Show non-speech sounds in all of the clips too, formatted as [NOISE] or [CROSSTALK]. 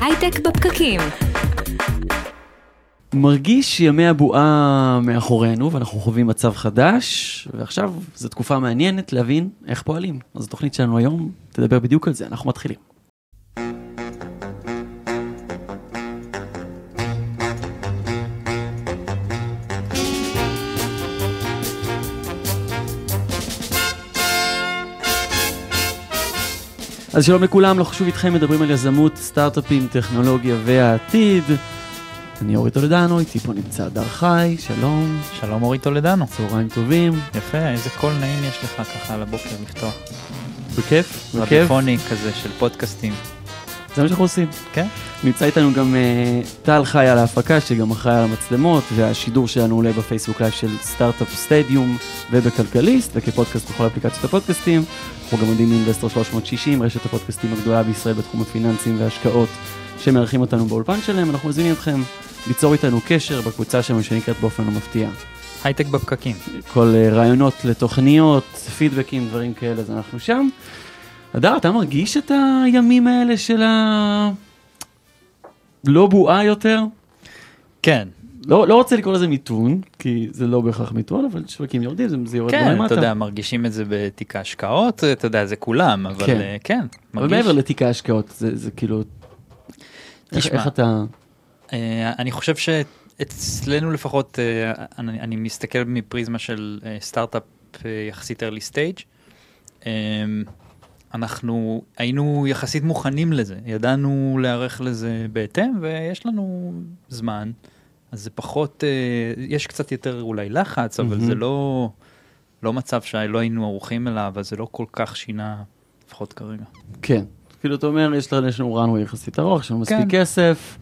הייטק בפקקים. מרגיש שימי הבועה מאחורינו ואנחנו חווים מצב חדש, ועכשיו זו תקופה מעניינת להבין איך פועלים. אז התוכנית שלנו היום תדבר בדיוק על זה, אנחנו מתחילים. אז שלום לכולם, לא חשוב איתכם, מדברים על יזמות, סטארט-אפים, טכנולוגיה והעתיד. אני אורי טולדנו, איתי פה נמצא דר חי, שלום, שלום אורי טולדנו. צהריים טובים, יפה, איזה קול נעים יש לך ככה על הבוקר לפתוח. בכיף, בכיף, רדיופוני כזה של פודקאסטים. זה מה שאנחנו עושים. כן? נמצא איתנו גם אה, טל חי על ההפקה, שגם אחראי על המצלמות, והשידור שלנו עולה בפייסבוק live של סטארט-אפ סטדיום ובכלכליסט, וכפודקאסט בכל אפליקציות הפודקאסטים. אנחנו גם עומדים מאינבסטור 360, רשת הפודקאסטים הגדולה בישראל בתחום הפיננסים וההשקעות, שמארחים אותנו באולפן שלהם. אנחנו מזמינים אתכם ליצור איתנו קשר בקבוצה שלנו שנקראת באופן המפתיע. הייטק בפקקים. כל אה, רעיונות לתוכניות, פידבקים, דברים כאלה, אז אנחנו שם. אדר, אתה מרגיש את הימים האלה של ה... לא בועה יותר? כן, לא, לא רוצה לקרוא לזה מיתון, כי זה לא בהכרח מיתון, אבל שווקים יורדים, זה, זה יורד כן, למטה. אתה יודע, מרגישים את זה בתיק ההשקעות, אתה יודע, זה כולם, אבל כן. אה, כן, אבל מרגיש. מעבר לתיק ההשקעות, זה, זה כאילו... תשמע. איך אתה... אה, אני חושב שאצלנו לפחות, אה, אני, אני מסתכל מפריזמה של סטארט-אפ יחסית early stage. אנחנו היינו יחסית מוכנים לזה, ידענו להיערך לזה בהתאם, ויש לנו זמן, אז זה פחות, אה, יש קצת יותר אולי לחץ, אבל מהמם. זה לא, לא מצב שלא היינו ערוכים אליו, אז זה לא כל כך שינה, לפחות כרגע. כן. כאילו, אתה אומר, יש לנו, runway יחסית ארוך, יש לנו מספיק כן. כסף,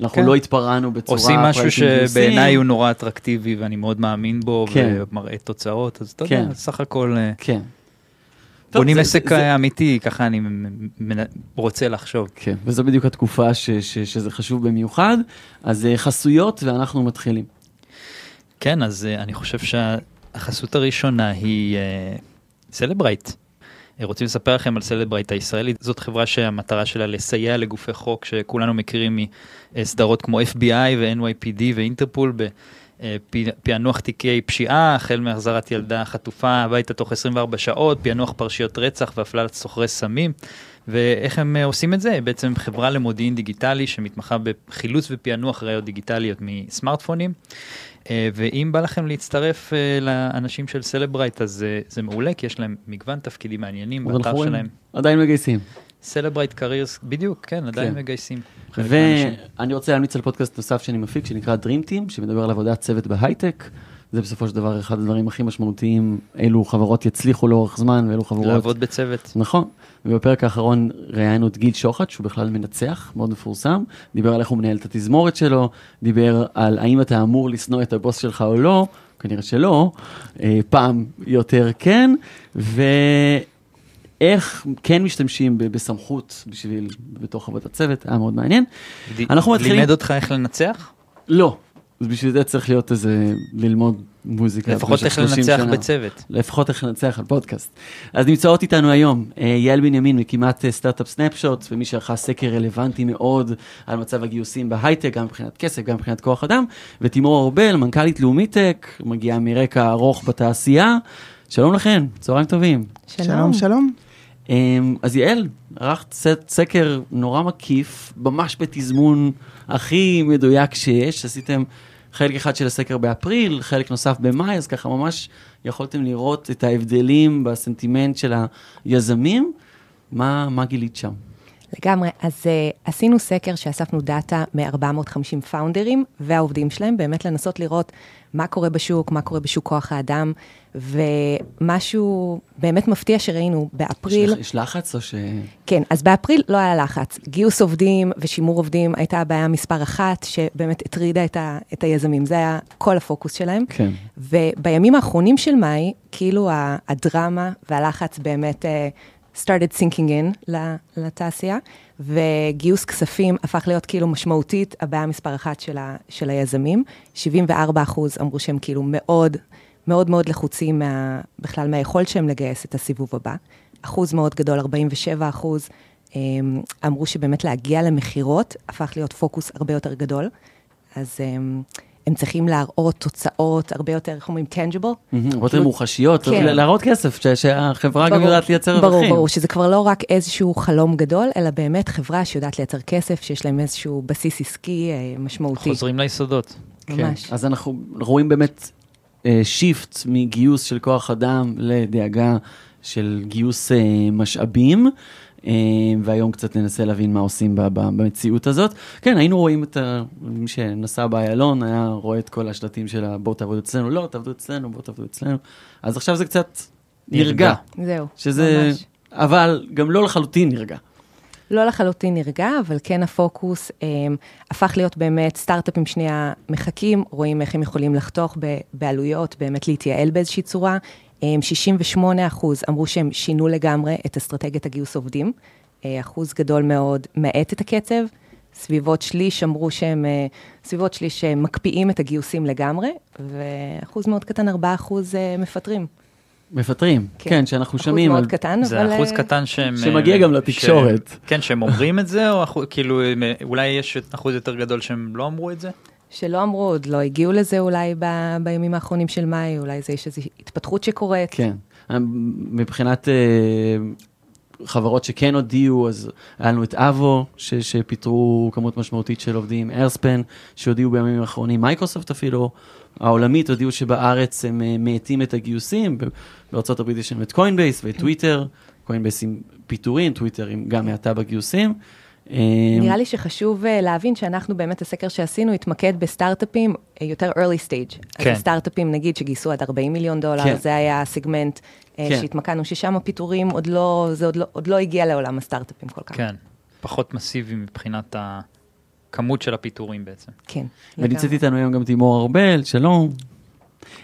אנחנו כן. לא התפרענו בצורה... עושים משהו. שבעיניי הוא נורא אטרקטיבי ואני מאוד מאמין בו כן. ומראה תוצאות, אז אתה כן. יודע, סך הכל אה, כן. טוב, בונים זה- עסק זה- אה, אמיתי, ככה אני רוצה לחשוב. כן, וזו בדיוק התקופה ש, ש, שזה חשוב במיוחד. אז אה, חסויות ואנחנו מתחילים. כן, אז אה, אני חושב שהחסות הראשונה היא סלברייט. רוצים לספר לכם על סלברייט הישראלית, זאת חברה שהמטרה שלה לסייע לגופי חוק שכולנו מכירים מסדרות כמו FBI ו-NYPD ואינטרפול בפענוח תיקי פשיעה, החל מהחזרת ילדה חטופה הביתה תוך 24 שעות, פענוח פרשיות רצח והפללת סוחרי סמים. ואיך הם אה, עושים את זה? בעצם חברה למודיעין דיגיטלי שמתמחה בחילוץ ופענוח ראיות דיגיטליות מסמארטפונים. אה, ואם בא לכם להצטרף אה, לאנשים של סלברייט, אז אה, זה מעולה, כי יש להם מגוון תפקידים מעניינים באתר שלהם. עדיין מגייסים. סלברייט careers, בדיוק, כן, עדיין כן. מגייסים. ואני רוצה להמליץ על פודקאסט נוסף שאני מפיק, שנקרא Dream Team, שמדבר על עבודת צוות בהייטק. זה בסופו של דבר אחד הדברים הכי משמעותיים, אילו חברות יצליחו לאורך זמן ואילו חברות... לעבוד בצוות. נכון, ובפרק האחרון ראיינו את גיל שוחט, שהוא בכלל מנצח, מאוד מפורסם, דיבר על איך הוא מנהל את התזמורת שלו, דיבר על האם אתה אמור לשנוא את הבוס שלך או לא, כנראה שלא, אה, פעם יותר כן, ואיך כן משתמשים ב- בסמכות בשביל, בתוך עבודת צוות, היה מאוד מעניין. ד- אנחנו מתחילים- לימד אותך איך לנצח? לא, אז בשביל זה צריך להיות איזה, ללמוד מוזיקה. לפחות איך 30 לנצח שנה. בצוות. לפחות איך לנצח על פודקאסט. אז נמצאות איתנו היום אה, יעל בנימין מקימת אה, סטארט-אפ סנאפשוט, ומי שערכה סקר רלוונטי מאוד על מצב הגיוסים בהייטק, גם מבחינת כסף, גם מבחינת כוח אדם, ותימור ארבל, מנכ"לית לאומיטק, מגיעה מרקע ארוך בתעשייה. שלום לכן, צהריים טובים. שלום, שלום. אמ, אז יעל, ערכת סקר נורא מקיף, ממש בתזמון הכי מדויק שיש, עשיתם חלק אחד של הסקר באפריל, חלק נוסף במאי, אז ככה ממש יכולתם לראות את ההבדלים בסנטימנט של היזמים. מה, מה גילית שם? לגמרי. אז uh, עשינו סקר שאספנו דאטה מ-450 פאונדרים והעובדים שלהם, באמת לנסות לראות מה קורה בשוק, מה קורה בשוק כוח האדם, ומשהו באמת מפתיע שראינו באפריל, יש יש לחץ או ש... כן, אז באפריל לא היה לחץ. גיוס עובדים ושימור עובדים הייתה הבעיה מספר אחת, שבאמת הטרידה את, ה, את היזמים, זה היה כל הפוקוס שלהם. כן. ובימים האחרונים של מאי, כאילו הדרמה והלחץ באמת uh, started sinking in לתעשייה, וגיוס כספים הפך להיות כאילו משמעותית הבעיה מספר אחת של, ה- של היזמים. 74 אחוז אמרו שהם כאילו מאוד, מאוד מאוד לחוצים מה, בכלל מהיכולת שלהם לגייס את הסיבוב הבא. אחוז מאוד גדול, 47 אחוז, אמ, אמרו שבאמת להגיע למכירות הפך להיות פוקוס הרבה יותר גדול. אז אמ, הם צריכים להראות תוצאות הרבה יותר, איך אומרים, tangible. הרבה יותר כאילו- מוחשיות, כן. להראות כסף, ש- שהחברה גם יודעת לייצר רווחים. ברור, ברור, שזה כבר לא רק איזשהו חלום גדול, אלא באמת חברה שיודעת לייצר כסף, שיש להם איזשהו בסיס עסקי אה, משמעותי. חוזרים ליסודות. ממש. כן. אז אנחנו רואים באמת שיפט מגיוס של כוח אדם לדאגה של גיוס אה, משאבים. אה, והיום קצת ננסה להבין מה עושים במציאות הזאת. כן, היינו רואים את ה... מי שנסע באיילון היה רואה את כל השלטים של בואו תעבדו אצלנו, לא, תעבדו אצלנו, בואו תעבדו אצלנו. אז עכשיו זה קצת נרגע. זהו, שזה... ממש. אבל גם לא לחלוטין נרגע. לא לחלוטין נרגע, אבל כן הפוקוס אה, הפך להיות באמת סטארט-אפים שנייה מחכים, רואים איך הם יכולים לחתוך ב- בעלויות, באמת להתייעל באיזושהי צורה. אה, 68 אחוז אמרו שהם שינו לגמרי את אסטרטגיית הגיוס עובדים. אה, אחוז גדול מאוד מאט את הקצב. סביבות שליש אמרו שהם, אה, סביבות שליש שהם מקפיאים את הגיוסים לגמרי, ואחוז מאוד קטן, 4 אחוז אה, מפטרים. מפטרים, כן. כן, שאנחנו אחוז שומעים מאוד על... קטן, זה אבל... אחוז אה, קטן שהם... שמגיע אה, גם לתקשורת. ש- כן, שהם אומרים את זה, או אחוז- כאילו, אה, אולי יש אחוז יותר גדול שהם לא אמרו את זה? שלא אמרו, עוד לא הגיעו לזה אולי ב, בימים האחרונים של מאי, אולי זה יש איזושהי התפתחות שקורית. כן. מבחינת אה, חברות שכן הודיעו, אז היה לנו את אבו, ש- שפיטרו כמות משמעותית של עובדים, איירספן, שהודיעו בימים האחרונים, מייקרוסופט אפילו, העולמית הודיעו שבארץ הם אה, מאטים את הגיוסים, ב- בארצות הברית יש לנו את קוינבייס ואת טוויטר, קוינבייס עם פיטורים, טוויטר עם גם האטה בגיוסים. אה, נראה לי שחשוב אה, להבין שאנחנו באמת, הסקר שעשינו התמקד בסטארט-אפים אה, יותר early stage. כן. אז סטארט-אפים, נגיד, שגייסו עד 40 מיליון דולר, כן. זה היה הסגמנט אה, כן. שהתמקדנו, ששם הפיטורים עוד לא, זה עוד לא, עוד לא הגיע לעולם הסטארט-אפים כל כך. כן. פחות מסיבי מבחינת הכמות של הפיטורים בעצם. כן. ונמצאת. איתנו היום גם תימור ארבל, שלום.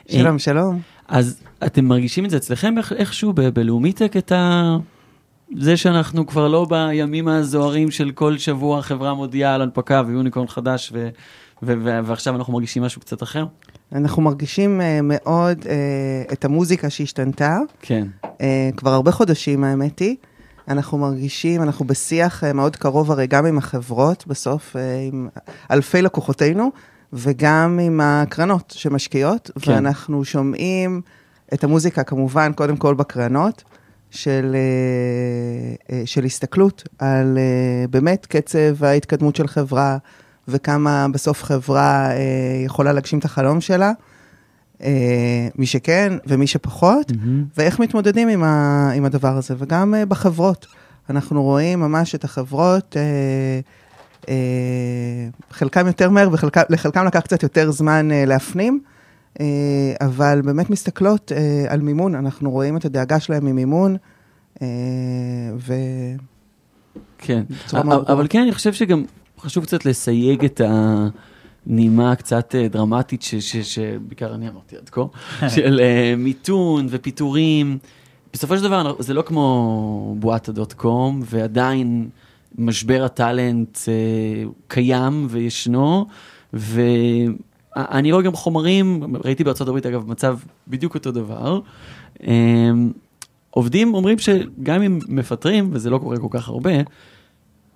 שלום, שלום. אז אתם מרגישים את זה אצלכם איכשהו בלאומיטק, את ה... זה שאנחנו כבר לא בימים הזוהרים של כל שבוע חברה מודיעה על הנפקה ויוניקורן חדש, ו- ו- ו- ועכשיו אנחנו מרגישים משהו קצת אחר? אנחנו מרגישים uh, מאוד uh, את המוזיקה שהשתנתה, כן. uh, כבר הרבה חודשים האמת היא. אנחנו מרגישים, אנחנו בשיח uh, מאוד קרוב הרי גם עם החברות, בסוף uh, עם אלפי לקוחותינו, וגם עם הקרנות שמשקיעות, כן. ואנחנו שומעים את המוזיקה כמובן, קודם כל בקרנות, של, uh, uh, של הסתכלות על uh, באמת קצב ההתקדמות של חברה, וכמה בסוף חברה יכולה להגשים את החלום שלה. מי שכן ומי שפחות, ואיך מתמודדים עם, ה, עם הדבר הזה, וגם בחברות. אנחנו רואים ממש את החברות, חלקם יותר מהר ולחלקם לקח קצת יותר זמן להפנים, אבל באמת מסתכלות uh, על מימון, אנחנו רואים את הדאגה שלהם ממימון, uh, ו... כן. אבל כן, אני חושב שגם חשוב קצת לסייג את הנימה הקצת אה, דרמטית, שבעיקר אני אמרתי עד כה, [LAUGHS] של אה, מיתון ופיטורים. בסופו של דבר זה לא כמו בועת הדוט קום, ועדיין משבר הטאלנט אה, קיים וישנו, ואני רואה גם חומרים, ראיתי הברית אגב מצב בדיוק אותו דבר. אה, עובדים אומרים שגם אם מפטרים, וזה לא קורה כל כך הרבה,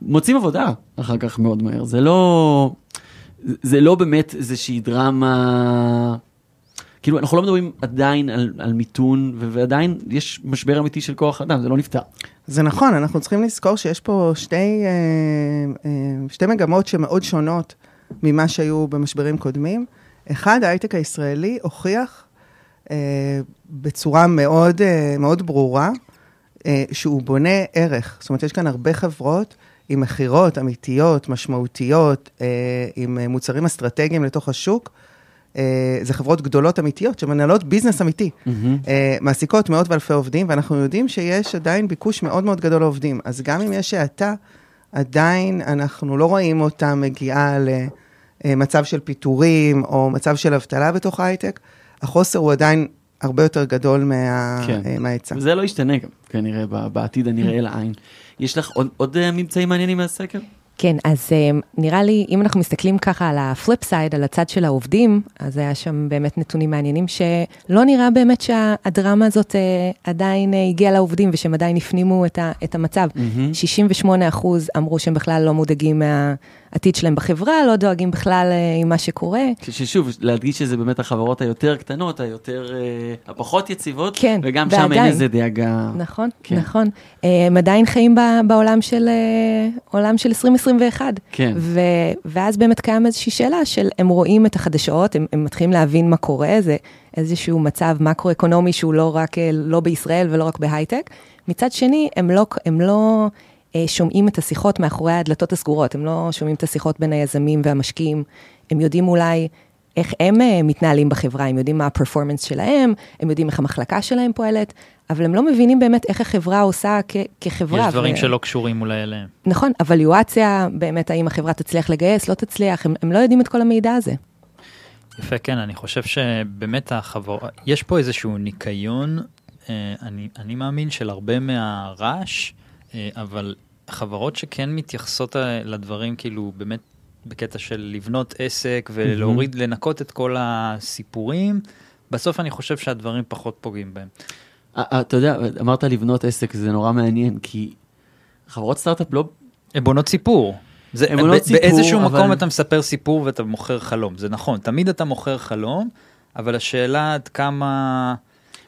מוצאים עבודה אחר כך מאוד מהר. זה לא, זה לא באמת איזושהי דרמה, כאילו אנחנו לא מדברים עדיין על, על מיתון, ועדיין יש משבר אמיתי של כוח אדם, זה לא נפתר. זה נכון, אנחנו צריכים לזכור שיש פה שתי, אה, אה, שתי מגמות שמאוד שונות ממה שהיו במשברים קודמים. אחד, ההייטק הישראלי הוכיח אה, בצורה מאוד, אה, מאוד ברורה אה, שהוא בונה ערך. זאת אומרת, יש כאן הרבה חברות עם מכירות אמיתיות, משמעותיות, אה, עם אה, מוצרים אסטרטגיים לתוך השוק. אה, זה חברות גדולות אמיתיות שמנהלות ביזנס אמיתי. אה, מעסיקות מאות ואלפי עובדים, ואנחנו יודעים שיש עדיין ביקוש מאוד מאוד גדול לעובדים. אז גם אם יש האטה, עדיין אנחנו לא רואים אותה מגיעה למצב של פיטורים או מצב של אבטלה בתוך ההייטק. החוסר הוא עדיין הרבה יותר גדול מה- כן. אה, מההיצע. וזה לא ישתנה גם, כנראה, בעתיד הנראה לעין. יש לך עוד, עוד אה, ממצאים מעניינים מהסקר? כן, אז um, נראה לי, אם אנחנו מסתכלים ככה על ה flip side, על הצד של העובדים, אז היה שם באמת נתונים מעניינים, שלא נראה באמת שהדרמה הזאת uh, עדיין uh, הגיעה לעובדים ושהם עדיין הפנימו את, ה, את המצב. מהמם. 68 אחוז אמרו שהם בכלל לא מודאגים מהעתיד שלהם בחברה, לא דואגים בכלל uh, עם מה שקורה. ששוב, להדגיש שזה באמת החברות היותר קטנות, היותר, אה, הפחות יציבות, כן, וגם שם אין ועדיין. איזה דאגה. נכון, כן. נכון. אה, הם עדיין חיים בעולם של, אה, עולם של 2021. כן. ו- ואז באמת קיים איזושהי שאלה של, הם רואים את החדשות, הם, הם מתחילים להבין מה קורה, זה איזשהו מצב מקרו-אקונומי שהוא לא רק, אה, לא בישראל ולא רק בהייטק. מצד שני, הם לא, הם לא אה, שומעים את השיחות מאחורי הדלתות הסגורות, הם לא שומעים את השיחות בין היזמים והמשקיעים, הם יודעים אולי... איך הם אה, מתנהלים בחברה, הם יודעים מה הפרפורמנס שלהם, הם יודעים איך המחלקה שלהם פועלת, אבל הם לא מבינים באמת איך החברה עושה כ- כחברה. יש דברים ו- שלא קשורים אולי אליהם. נכון, אבליואציה, באמת, האם החברה תצליח לגייס, לא תצליח, הם, הם לא יודעים את כל המידע הזה. יפה, כן, אני חושב שבאמת החברות, יש פה איזשהו ניקיון, אה, אני, אני מאמין, של הרבה מהרעש, אה, אבל חברות שכן מתייחסות לדברים כאילו באמת בקטע של לבנות עסק ולהוריד, לנקות את כל הסיפורים, בסוף אני חושב שהדברים פחות פוגעים בהם. אתה יודע, אמרת לבנות עסק, זה נורא מעניין, כי חברות סטארט-אפ לא... הן בונות סיפור. זה, בונות ב- סיפור, באיזשהו אבל- מקום אתה מספר סיפור ואתה מוכר חלום, זה נכון, תמיד אתה מוכר חלום, אבל השאלה עד כמה...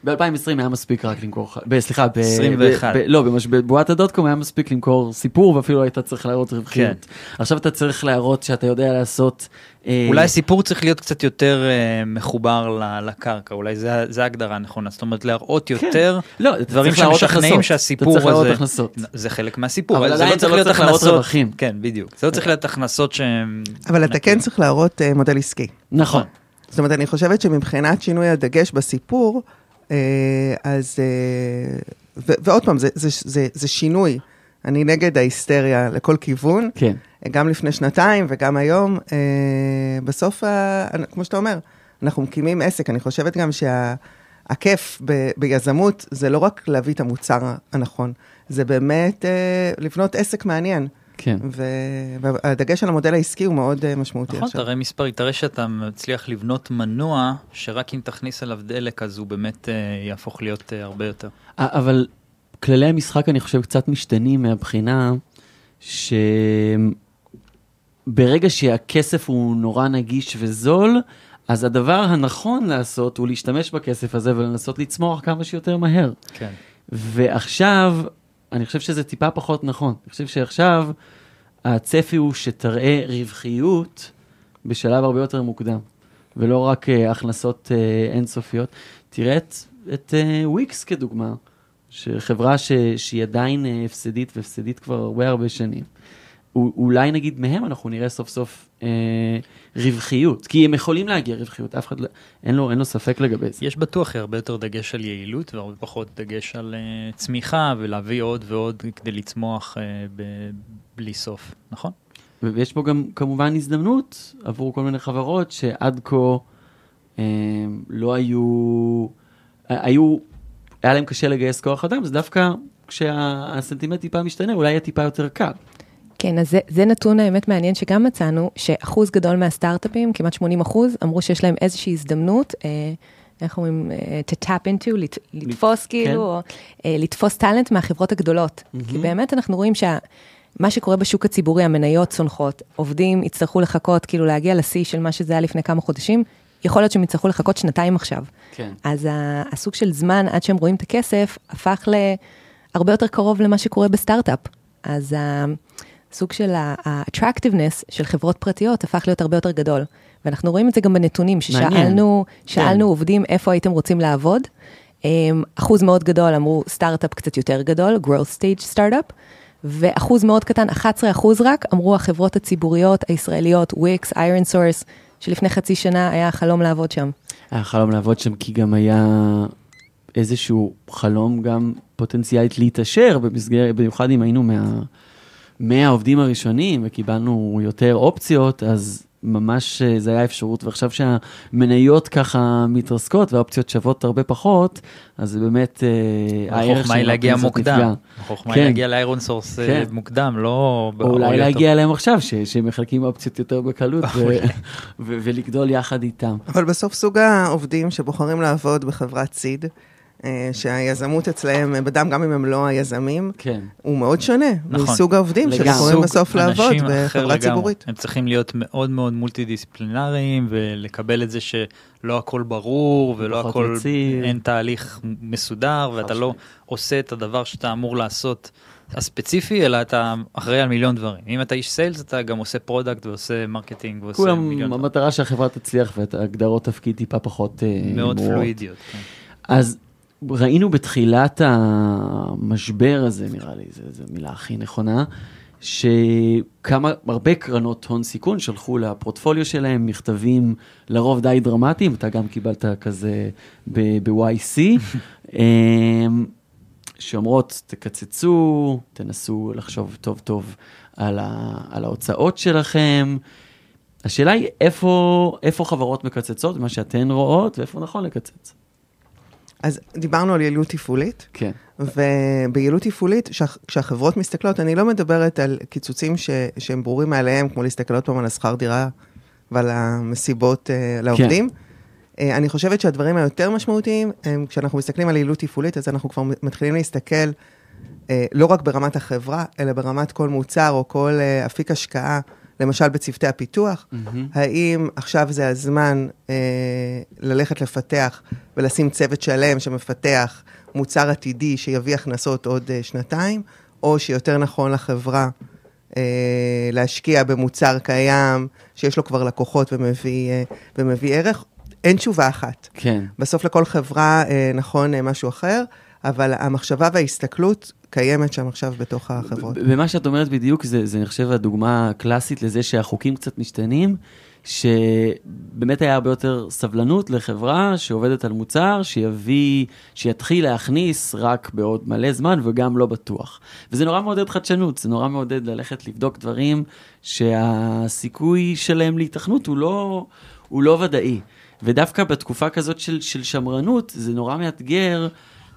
ב-2020 היה מספיק רק למכור, ב- סליחה, ב- 21. ב- ב- לא, במש- בבועת הדוטקום היה מספיק למכור סיפור ואפילו היית צריך להראות רווחיות. עכשיו אתה צריך להראות שאתה יודע לעשות... אה, אולי הסיפור צריך להיות קצת יותר אה, מחובר ל- לקרקע, אולי זה, זה ההגדרה הנכונה, זאת אומרת להראות יותר לא, אתה דברים שמשכנעים הכנסות. שהסיפור אתה צריך להראות הזה, הכנסות. זה חלק מהסיפור, אבל זה עדיין לא צריך לא להיות צריך להראות הכנסות, רווחים. כן בדיוק, זה לא צריך להיות הכנסות שהן, אבל אתה כן צריך להראות אה, מודל עסקי. נכון. זאת אומרת, אני חושבת שמבחינת שינוי הדגש בסיפור, אה, אז... אה, ו- ועוד פעם, זה, זה, זה, זה שינוי. אני נגד ההיסטריה לכל כיוון, כן. גם לפני שנתיים וגם היום. אה, בסוף, כמו שאתה אומר, אנחנו מקימים עסק. אני חושבת גם שהכיף ב- ביזמות זה לא רק להביא את המוצר הנכון, זה באמת אה, לבנות עסק מעניין. כן. והדגש על המודל העסקי הוא מאוד אה, משמעותי נכון, עכשיו. תראה מספרי, תראה שאתה מצליח לבנות מנוע, שרק אם תכניס אליו דלק אז הוא באמת אה, יהפוך להיות אה, הרבה יותר. אבל כללי המשחק, אני חושב, קצת משתנים מהבחינה שברגע שהכסף הוא נורא נגיש וזול, אז הדבר הנכון לעשות הוא להשתמש בכסף הזה ולנסות לצמוח כמה שיותר מהר. כן. ועכשיו, אני חושב שזה טיפה פחות נכון. אני חושב שעכשיו הצפי הוא שתראה רווחיות בשלב הרבה יותר מוקדם, ולא רק uh, הכנסות uh, אינסופיות. תראה את, את uh, וויקס כדוגמה, שחברה ש, שהיא עדיין uh, הפסדית והפסדית כבר הרבה הרבה שנים. אולי נגיד מהם אנחנו נראה סוף סוף אה, רווחיות, כי הם יכולים להגיע רווחיות, אף אחד לא, אין לו, אין לו ספק לגבי זה. יש בטוח הרבה יותר דגש על יעילות והרבה פחות דגש על uh, צמיחה ולהביא עוד ועוד כדי לצמוח uh, ב- בלי סוף, נכון? ויש פה גם כמובן הזדמנות עבור כל מיני חברות שעד כה אה, לא היו, אה, היו, היה להם קשה לגייס כוח אדם, אז דווקא כשהסנטימנט טיפה משתנה, אולי יהיה טיפה יותר קל. כן, אז זה, זה נתון האמת מעניין שגם מצאנו, שאחוז גדול מהסטארט-אפים, כמעט 80 אחוז, אמרו שיש להם איזושהי הזדמנות, אה, איך אומרים, אה, to tap into, לת, לתפוס כן. כאילו, או אה, לתפוס טאלנט מהחברות הגדולות. כי באמת אנחנו רואים שה... מה שקורה בשוק הציבורי, המניות צונחות, עובדים יצטרכו לחכות, כאילו להגיע לשיא של מה שזה היה לפני כמה חודשים, יכול להיות שהם יצטרכו לחכות שנתיים עכשיו. כן. אז הסוג של זמן עד שהם רואים את הכסף, הפך להרבה יותר קרוב למה שקורה בסטארט-אפ. אז הסוג של ה-attractiveness של חברות פרטיות הפך להיות הרבה יותר גדול. ואנחנו רואים את זה גם בנתונים. ששאלנו שאלנו כן. עובדים איפה הייתם רוצים לעבוד. אמ, אחוז מאוד גדול אמרו סטארט-אפ קצת יותר גדול, growth stage סטארט-אפ, ואחוז מאוד קטן, 11 אחוז רק, אמרו החברות הציבוריות הישראליות, וויקס, איירון סורס, שלפני חצי שנה היה חלום לעבוד שם. היה חלום לעבוד שם כי גם היה איזשהו חלום גם פוטנציאלית להתעשר במסגרת, במיוחד אם היינו מה, מהעובדים הראשונים וקיבלנו יותר אופציות, אז ממש אה, זה היה אפשרות, ועכשיו שהמניות ככה מתרסקות והאופציות שוות הרבה פחות, אז זה באמת אה, הערך החוכמה היא של להגיע מוקדם. החוכמה כן. היא להגיע לאיירון סורס אה, כן. מוקדם, לא... או אולי באור להגיע. אליהם עכשיו, ש- שהם מחלקים אופציות יותר בקלות ולגדול יחד איתם. אבל בסוף סוג העובדים שבוחרים לעבוד בחברת seed, שהיזמות אצלהם, אה, בדם, גם אם הם לא היזמים, כן. הוא מאוד שונה נכון. מסוג העובדים סוג בסוף לעבוד בחברה. ציבורית. הם צריכים להיות מאוד מאוד מולטי דיסציפלינריים ולקבל את זה שלא הכל ברור ולא הכל, יציב. אין תהליך מסודר ואתה לא עושה את הדבר שאתה אמור לעשות הספציפי, אלא אתה אחראי על מיליון דברים. אם אתה איש sales אתה גם עושה product ועושה marketing ועושה כולם, מיליון דברים. המטרה שהחברה תצליח והגדרות תפקיד טיפה פחות אה, מאוד ברורות. פלואידיות. כן. אז ראינו בתחילת המשבר הזה, נראה לי, זו מילה הכי נכונה, שכמה, הרבה קרנות הון סיכון שלחו לפורטפוליו שלהם מכתבים לרוב די דרמטיים, אתה גם קיבלת כזה ב-YC, [LAUGHS] אמ, שאומרות, תקצצו, תנסו לחשוב טוב טוב על, ה, על ההוצאות שלכם. השאלה היא איפה, איפה חברות מקצצות, מה שאתן רואות, ואיפה נכון לקצץ. אז דיברנו על יעילות תפעולית, כן. וביעילות תפעולית, כשהח- כשהחברות מסתכלות, אני לא מדברת על קיצוצים ש, שהם ברורים מאליהם, כמו להסתכל עוד פעם על השכר דירה ועל המסיבות uh, לעובדים. Uh, אני חושבת שהדברים היותר משמעותיים, הם כשאנחנו מסתכלים על יעילות תפעולית, אז אנחנו כבר מתחילים להסתכל uh, לא רק ברמת החברה, אלא ברמת כל מוצר או כל uh, אפיק השקעה, למשל בצוותי הפיתוח. האם עכשיו זה הזמן אה, ללכת לפתח ולשים צוות שלם שמפתח מוצר עתידי שיביא הכנסות עוד אה, שנתיים, או שיותר נכון לחברה אה, להשקיע במוצר קיים שיש לו כבר לקוחות ומביא, אה, ומביא ערך? אין תשובה אחת. כן. בסוף לכל חברה אה, נכון אה, משהו אחר, אבל המחשבה וההסתכלות קיימת שם עכשיו בתוך החברות. ומה שאת אומרת בדיוק, זה, זה אני חושב הדוגמה הקלאסית לזה שהחוקים קצת משתנים, שבאמת היה הרבה יותר סבלנות לחברה שעובדת על מוצר, שיביא, שיתחיל להכניס רק בעוד מלא זמן וגם לא בטוח. וזה נורא מעודד חדשנות, זה נורא מעודד ללכת לבדוק דברים שהסיכוי שלהם להיתכנות הוא לא, הוא לא ודאי. ודווקא בתקופה כזאת של, של שמרנות, זה נורא מאתגר.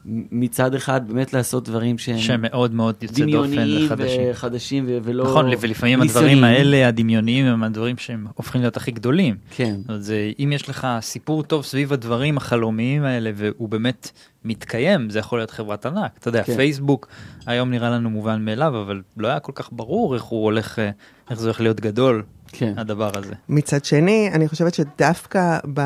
מצד אחד באמת לעשות דברים שהם שמאוד מאוד יוצא דופן וחדשים. וחדשים ו- ולא... נכון, ולפעמים ניסיוניים. הדברים האלה, הדמיוניים, הם הדברים שהם הופכים להיות הכי גדולים. כן. זאת אומרת, זה, אם יש לך סיפור טוב סביב הדברים החלומיים האלה, והוא באמת מתקיים, זה יכול להיות חברת ענק. אתה יודע, כן. פייסבוק היום נראה לנו מובן מאליו, אבל לא היה כל כך ברור איך הוא הולך, אה, איך זה הולך להיות גדול, כן. הדבר הזה. מצד שני, אני חושבת שדווקא ב-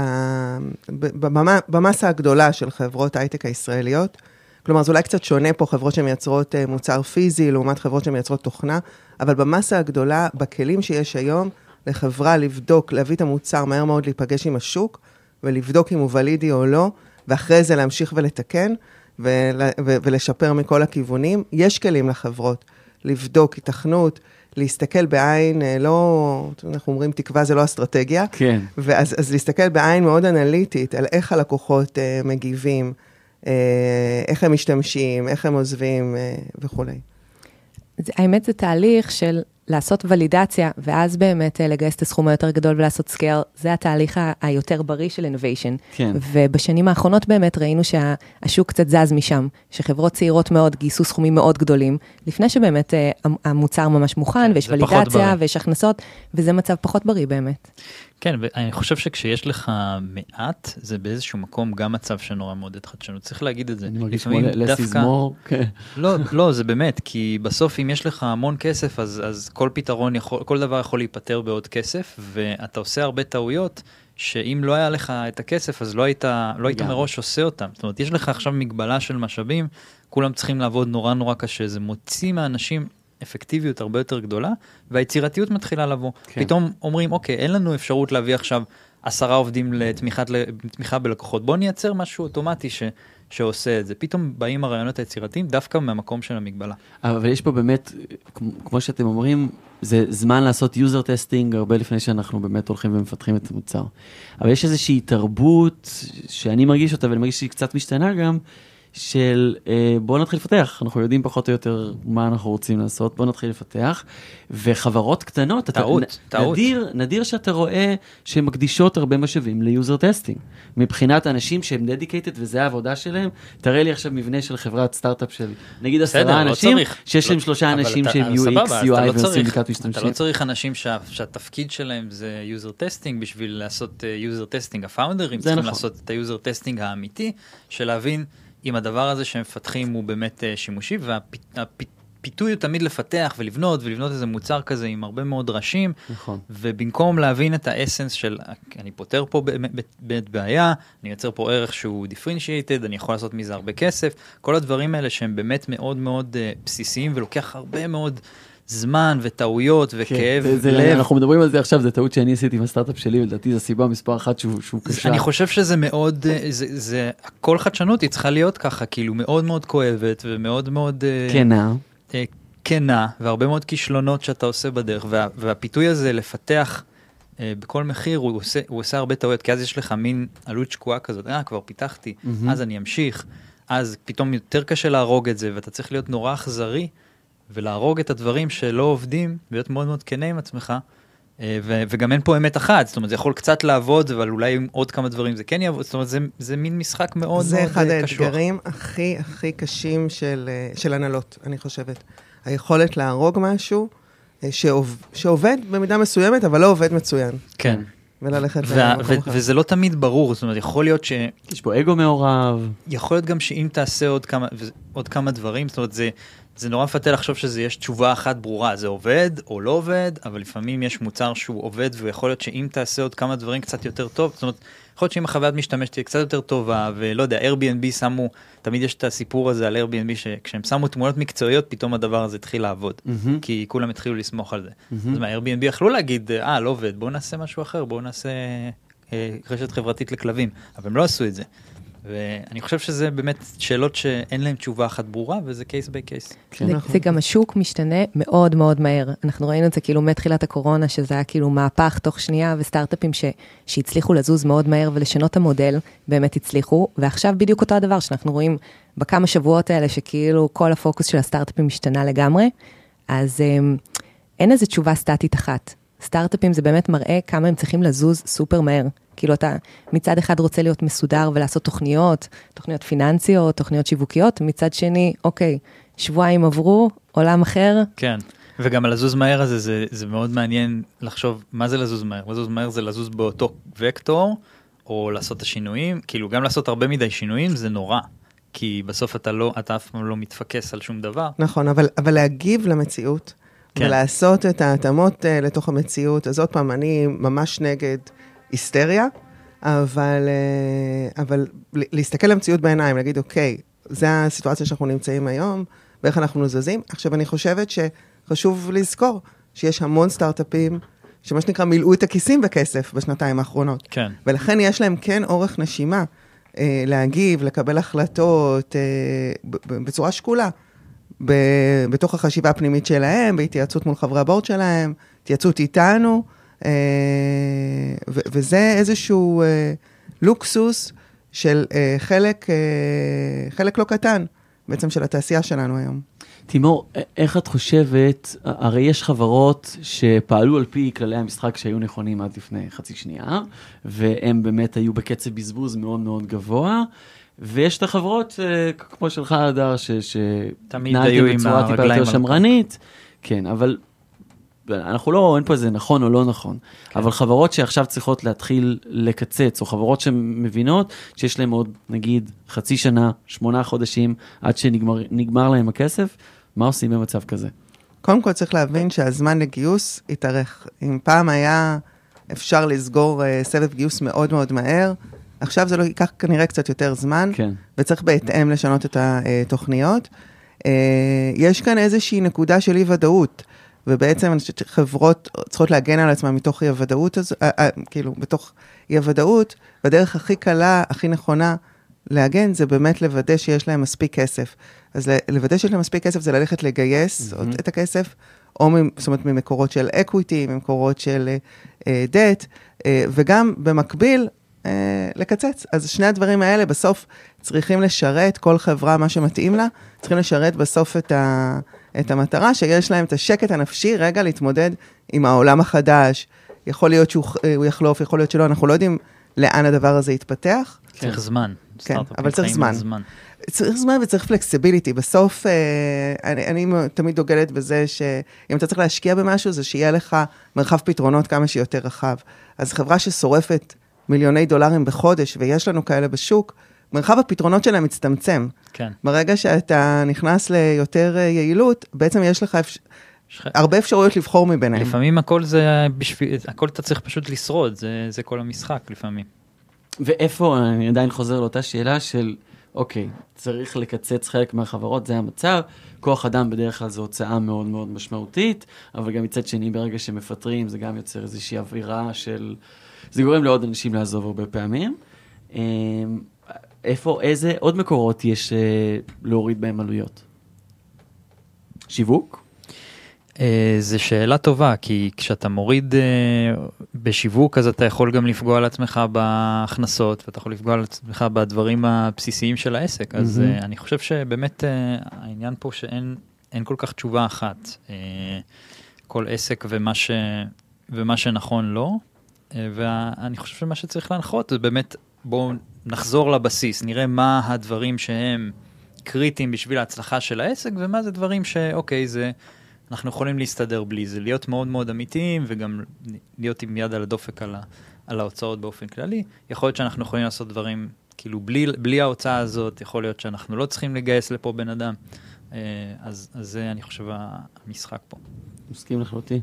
ב- בממה- במסה הגדולה של חברות הייטק הישראליות, כלומר, זה אולי קצת שונה פה, חברות שמייצרות אה, מוצר פיזי לעומת חברות שמייצרות תוכנה, אבל במסה הגדולה, בכלים שיש היום, לחברה לבדוק, להביא את המוצר מהר מאוד להיפגש עם השוק, ולבדוק אם הוא ולידי או לא, ואחרי זה להמשיך ולתקן, ול, ו- ולשפר מכל הכיוונים. יש כלים לחברות לבדוק היתכנות, להסתכל בעין, אה, לא, אנחנו אומרים, תקווה זה לא אסטרטגיה, כן. ואז אז להסתכל בעין מאוד אנליטית על איך הלקוחות אה, מגיבים, אה, איך הם משתמשים, איך הם עוזבים אה, וכולי. האמת זה תהליך של לעשות ולידציה, ואז באמת אה, לגייס את הסכום היותר גדול ולעשות scale, זה התהליך היותר בריא של innovation. כן. ובשנים האחרונות באמת ראינו שהשוק קצת זז משם, שחברות צעירות מאוד גייסו סכומים מאוד גדולים, לפני שבאמת אה, המ- המוצר ממש מוכן, כן, ויש ולידציה. ויש הכנסות, וזה מצב פחות בריא באמת. כן, ואני חושב שכשיש לך מעט, זה באיזשהו מקום גם מצב שנורא מעודד חדשנות. צריך להגיד את זה. אני מרגיש כמו לפעמים לס יזמור. כן. לא, לא, זה באמת, כי בסוף אם יש לך המון כסף, אז, אז כל פתרון יכול, כל דבר יכול להיפתר בעוד כסף, ואתה עושה הרבה טעויות, שאם לא היה לך את הכסף, אז לא היית, לא היית גם. מראש עושה אותם. זאת אומרת, יש לך עכשיו מגבלה של משאבים, כולם צריכים לעבוד נורא נורא קשה, זה מוציא מהאנשים אפקטיביות הרבה יותר גדולה, והיצירתיות מתחילה לבוא. כן. פתאום אומרים, אוקיי, אין לנו אפשרות להביא עכשיו עשרה עובדים לתמיכת, לתמיכה בלקוחות, בוא נייצר משהו אוטומטי ש, שעושה את זה. פתאום באים הרעיונות היצירתיים דווקא מהמקום של המגבלה. אבל יש פה באמת, כמו- שאתם אומרים, זה זמן לעשות user testing הרבה לפני שאנחנו באמת הולכים ומפתחים את המוצר. אבל יש איזושהי תרבות שאני מרגיש אותה ואני מרגיש שהיא קצת משתנה גם, של אה, בוא נתחיל לפתח, אנחנו יודעים פחות או יותר מה אנחנו רוצים לעשות, בוא נתחיל לפתח. וחברות קטנות, טעות, אתה, טעות. נדיר, נדיר שאתה רואה שהן מקדישות הרבה משאבים ל user testing. מבחינת אנשים שהם dedicated וזה העבודה שלהם, תראה לי עכשיו מבנה של חברת סטארט-אפ של נגיד עשרה לא אנשים, צריך. שיש להם לא- שלושה אנשים אתה- שהם UX, UI לא ועושים בדיקת אתה משתמשים. לא צריך אנשים שה- שהתפקיד שלהם זה user testing בשביל לעשות user testing. הפאונדרים צריכים נכון. לעשות את ה user testing האמיתי, של להבין אם הדבר הזה שהם מפתחים הוא באמת אה, שימושי, והפיתוי הוא תמיד לפתח ולבנות ולבנות איזה מוצר כזה עם הרבה מאוד ראשים, נכון. ובמקום להבין את האסנס של אני פותר פה באמת בעיה, אני יוצר פה ערך שהוא דיפרינשיאטד, אני יכול לעשות מזה הרבה כסף, כל הדברים האלה שהם באמת מאוד מאוד uh, בסיסיים ולוקח הרבה מאוד זמן וטעויות וכאב כן, זה- זה- לב. אנחנו מדברים על זה עכשיו, זו טעות שאני עשיתי עם הסטארט-אפ שלי, ולדעתי זו הסיבה מספר אחת שהוא שהוא זה- קשה. אני חושב שזה מאוד, אה, זה, זה, כל חדשנות היא צריכה להיות ככה, כאילו מאוד מאוד כואבת ומאוד מאוד אה, כנה. אה, כנה, והרבה מאוד כישלונות שאתה עושה בדרך, וה, והפיתוי הזה לפתח אה, בכל מחיר, הוא עושה, הוא עושה הרבה טעויות, כי אז יש לך מין עלות שקועה כזאת, אה, כבר פיתחתי, מהמם. אז אני אמשיך, אז פתאום יותר קשה להרוג את זה, ואתה צריך להיות נורא אכזרי, ולהרוג את הדברים שלא עובדים, ולהיות מאוד מאוד כנה עם עצמך. אה, ו- וגם אין פה אמת אחת, זאת אומרת, זה יכול קצת לעבוד, אבל אולי עם עוד כמה דברים זה כן יעבוד, זאת אומרת, זה, זה מין משחק מאוד זה מאוד אחד אה, קשוח. האתגרים הכי הכי קשים של, אה, של הנהלות, אני חושבת. היכולת להרוג משהו שעוב, שעובד במידה מסוימת, אבל לא עובד מצוין. כן. וללכת וה- למקום ו- אחר. וזה לא תמיד ברור, זאת אומרת, יכול להיות ש... יש פה אגו מעורב. יכול להיות גם שאם תעשה עוד כמה, עוד כמה דברים, זאת אומרת, זה, זה נורא מפתה לחשוב שזה יש תשובה אחת ברורה, זה עובד או לא עובד, אבל לפעמים יש מוצר שהוא עובד, ויכול להיות שאם תעשה עוד כמה דברים קצת יותר טוב, זאת אומרת, יכול להיות שאם החוויית משתמש תהיה קצת יותר טובה, ולא יודע, Airbnb שמו, תמיד יש את הסיפור הזה על Airbnb, שכשהם שמו תמונות מקצועיות, פתאום הדבר הזה התחיל לעבוד. מהמם. כי כולם התחילו לסמוך על זה. מהמם. אז מה, Airbnb יכלו להגיד, אה, לא עובד, בואו נעשה משהו אחר, בואו נעשה אה, רשת חברתית לכלבים, אבל הם לא עשו את זה. ואני חושב שזה באמת שאלות שאין להן תשובה אחת ברורה, וזה case by case. זה, גם השוק משתנה מאוד מאוד מהר. אנחנו ראינו את זה כאילו מתחילת הקורונה, שזה היה כאילו מהפך תוך שנייה, וסטארט-אפים ש, שהצליחו לזוז מאוד מהר ולשנות את המודל, באמת הצליחו, ועכשיו בדיוק אותו הדבר שאנחנו רואים בכמה שבועות האלה, שכאילו כל הפוקוס של הסטארט-אפים השתנה לגמרי, אז um, אין איזו תשובה סטטית אחת. סטארט-אפים זה באמת מראה כמה הם צריכים לזוז סופר מהר. כאילו אתה מצד אחד רוצה להיות מסודר ולעשות תוכניות, תוכניות פיננסיות, תוכניות שיווקיות, מצד שני, אוקיי, שבועיים עברו, עולם אחר, כן. וגם לזוז מהר הזה, זה, זה מאוד מעניין לחשוב מה זה לזוז מהר. לזוז מהר זה לזוז באותו וקטור, או לעשות את השינויים, כאילו גם לעשות הרבה מדי שינויים זה נורא. כי בסוף אתה לא, אתה אף פעם לא מתפקס על שום דבר. נכון, אבל, אבל להגיב למציאות. כן. ולעשות את ההתאמות uh, לתוך המציאות, אז עוד פעם, אני ממש נגד היסטריה, אבל, uh, אבל להסתכל למציאות בעיניים, להגיד, אוקיי, זו הסיטואציה שאנחנו נמצאים היום, ואיך אנחנו זזים. עכשיו, אני חושבת שחשוב לזכור שיש המון סטארט-אפים, שמה שנקרא מילאו את הכיסים בכסף בשנתיים האחרונות. כן. ולכן יש להם כן אורך נשימה אה, להגיב, לקבל החלטות אה, בצורה שקולה, ב- בתוך החשיבה הפנימית שלהם, בהתייעצות מול חברי הבורד שלהם, התייעצות איתנו, אה, וזה איזשהו אה, לוקסוס של אה, חלק, אה, חלק לא קטן בעצם של התעשייה שלנו היום. תימור, איך את חושבת, הרי יש חברות שפעלו על פי כללי המשחק שהיו נכונים עד לפני חצי שנייה, והם באמת היו בקצב בזבוז מאוד מאוד גבוה, ויש את החברות, אה, כמו שלך, הדר, ש- תמיד שהתנהלתם היו עם בצורה טיפה הרגליים יותר שמרנית, כן, אבל אנחנו לא, אין פה איזה נכון או לא נכון, כן. אבל חברות שעכשיו צריכות להתחיל לקצץ, או חברות שמבינות שיש להן עוד, נגיד, חצי שנה, שמונה חודשים, עד שנגמר נגמר להם הכסף, מה עושים במצב כזה? קודם כל צריך להבין שהזמן לגיוס התארך. אם פעם היה אפשר לסגור uh, סבב גיוס מאוד מאוד מהר, עכשיו זה לא ייקח כנראה קצת יותר זמן, כן. וצריך בהתאם לשנות את התוכניות. Uh, יש כאן איזושהי נקודה של אי-ודאות, ובעצם אני חושבת שחברות צריכות להגן על עצמן מתוך אי-הוודאות הזו, uh, uh, כאילו, בתוך אי-הוודאות, והדרך הכי קלה, הכי נכונה להגן, זה באמת לוודא שיש להם מספיק כסף. אז לוודא שיש להם מספיק כסף זה ללכת לגייס mm-hmm. את הכסף, או ממ- זאת אומרת ממקורות של equity, ממקורות של דט, וגם במקביל אה, לקצץ. אז שני הדברים האלה בסוף צריכים לשרת, כל חברה, מה שמתאים לה, צריכים לשרת בסוף את, ה, את המטרה, שיש להם את השקט הנפשי רגע להתמודד עם העולם החדש. יכול להיות שהוא אה, יחלוף, יכול להיות שלא, אנחנו לא יודעים לאן הדבר הזה יתפתח. צריך זמן. כן, אבל צריך זמן. צריך זמן וצריך פלקסיביליטי. בסוף, אה, אני, אני תמיד דוגלת בזה שאם אתה צריך להשקיע במשהו, זה שיהיה לך מרחב פתרונות כמה שיותר רחב. אז חברה ששורפת מיליוני דולרים בחודש, ויש לנו כאלה בשוק, מרחב הפתרונות שלהם מצטמצם. כן. ברגע שאתה נכנס ליותר אה, יעילות, בעצם יש לך אפש... יש לך- הרבה אפשרויות לבחור מביניהם. לפעמים הכל זה בשביל, הכל אתה צריך פשוט לשרוד, זה, זה כל המשחק לפעמים. ואיפה, אני עדיין חוזר לאותה שאלה של, אוקיי, צריך לקצץ חלק מהחברות, זה המצב. כוח אדם בדרך כלל זו הוצאה מאוד מאוד משמעותית, אבל גם מצד שני, ברגע שמפטרים, זה גם יוצר איזושהי אווירה של... זה גורם לעוד אנשים לעזוב הרבה פעמים. איפה, איזה עוד מקורות יש אה, להוריד בהם עלויות? שיווק? אה, זו שאלה טובה, כי כשאתה מוריד אה, בשיווק, אז אתה יכול גם לפגוע לעצמך בהכנסות, ואתה יכול לפגוע לעצמך בדברים הבסיסיים של העסק. אז מהמם. אה, אני חושב שבאמת אה, העניין פה שאין אין כל כך תשובה אחת. אה, כל עסק ומה, ש, ומה שנכון לו, אה, ואני חושב שמה שצריך להנחות זה באמת, בואו נחזור לבסיס, נראה מה הדברים שהם קריטיים בשביל ההצלחה של העסק, ומה זה דברים שאוקיי, זה... אנחנו יכולים להסתדר בלי זה, להיות מאוד מאוד אמיתיים וגם להיות עם יד על הדופק על, ה, על ההוצאות באופן כללי. יכול להיות שאנחנו יכולים לעשות דברים כאילו בלי, בלי ההוצאה הזאת, יכול להיות שאנחנו לא צריכים לגייס לפה בן אדם. אה, אז, אז זה אני חושב המשחק פה. מסכים לחלוטין.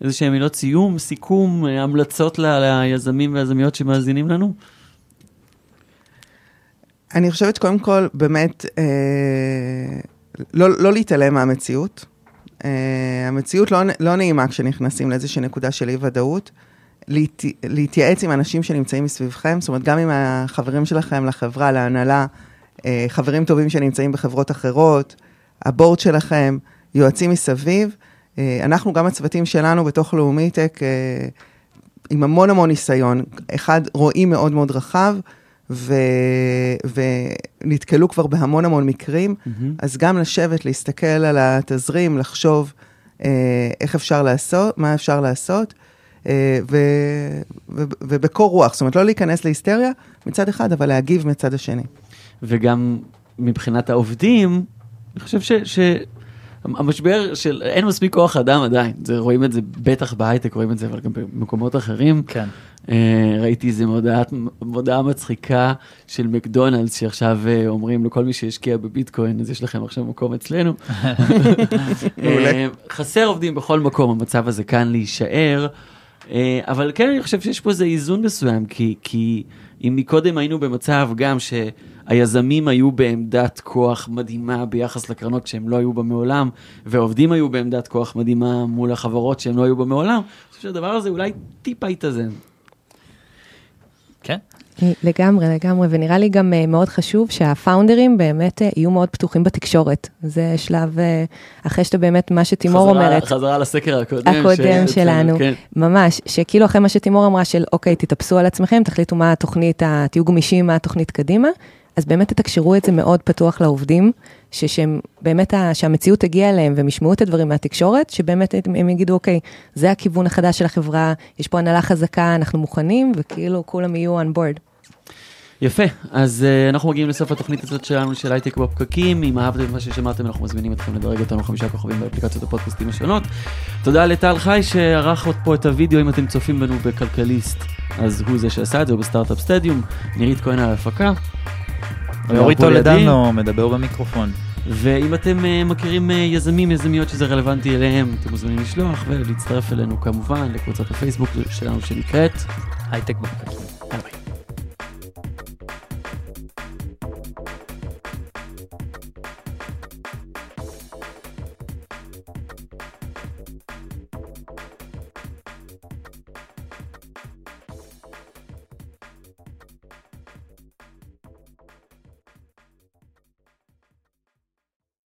איזה שהם מילות סיום, סיכום, אה, המלצות ליזמים ויזמיות שמאזינים לנו? אני חושבת שקודם כל, באמת, אה, לא, לא להתעלם מהמציאות. אה, המציאות לא, לא נעימה כשנכנסים לאיזושהי נקודה של אי-ודאות. להת, להתייעץ עם אנשים שנמצאים מסביבכם, זאת אומרת, גם עם החברים שלכם לחברה, להנהלה, אה, חברים טובים שנמצאים בחברות אחרות, הבורד שלכם, יועצים מסביב. אה, אנחנו, גם הצוותים שלנו בתוך לאומיטק, אה, עם המון המון ניסיון. אחד, רואים מאוד מאוד רחב, ו... ונתקלו כבר בהמון המון מקרים, אז גם לשבת, להסתכל על התזרים, לחשוב אה, איך אפשר לעשות, מה אפשר לעשות, אה, ו... ו... ובקור רוח, זאת אומרת, לא להיכנס להיסטריה מצד אחד, אבל להגיב מצד השני. וגם מבחינת העובדים, אני חושב ש... ש... המשבר של אין מספיק כוח אדם עדיין, זה, רואים את זה בטח בהייטק, רואים את זה אבל גם במקומות אחרים. כן. Uh, ראיתי איזה מודעה, מודעה מצחיקה של מקדונלדס, שעכשיו uh, אומרים לכל מי שהשקיע בביטקוין, אז יש לכם עכשיו מקום אצלנו. uh, [LAUGHS] חסר עובדים בכל מקום, המצב הזה כאן להישאר. Uh, אבל כן, אני חושב שיש פה איזה איזון מסוים, כי, כי אם מקודם היינו במצב גם שהיזמים היו בעמדת כוח מדהימה ביחס לקרנות שהם לא היו בה מעולם, והעובדים היו בעמדת כוח מדהימה מול החברות שהם לא היו בה מעולם, אני חושב שהדבר הזה אולי טיפה יתאזן. כן? לגמרי, לגמרי, ונראה לי גם אה, מאוד חשוב שהפאונדרים באמת אה, יהיו מאוד פתוחים בתקשורת. זה שלב, אה, אחרי שאתה באמת, מה שתימור חזרה- אומרת, חזרה לסקר הקודם. הקודם ש- שלנו, כן. ממש, שכאילו אחרי מה שתימור אמרה של אוקיי, תתאפסו על עצמכם, תחליטו מה התוכנית, תהיו גמישים מה התוכנית קדימה, אז באמת תתקשרו את זה מאוד פתוח לעובדים, ששהם באמת, שהמציאות תגיע אליהם והם ישמעו את הדברים מהתקשורת, שבאמת הם, יגידו, אוקיי, זה הכיוון החדש של החברה, יש פה הנהלה חזקה, אנחנו מוכנים, וכאילו כולם יהיו on board. יפה, אז uh, אנחנו מגיעים לסוף התוכנית הזאת שלנו של הייטק בפקקים. אם אהבתם מה ששמעתם, אנחנו מזמינים אתכם לדרג אותנו חמישה כוכבים באפליקציות הפודקאסטים השונות. תודה לטל חי שערך עוד פה את הוידאו, אם אתם צופים בנו בכלכליסט, אז הוא זה שעשה את זה, הוא בסטארט-אפ סטדיום. נירית כהן על ההפקה. ואורי. טולדנו מדבר במיקרופון. ואם אתם uh, מכירים uh, יזמים, יזמיות שזה רלוונטי אליהם, אתם מוזמנים לשלוח ולהצטרף אלינו כמובן לקבוצת הפייסבוק שלנו שנקראת הייטק ביי.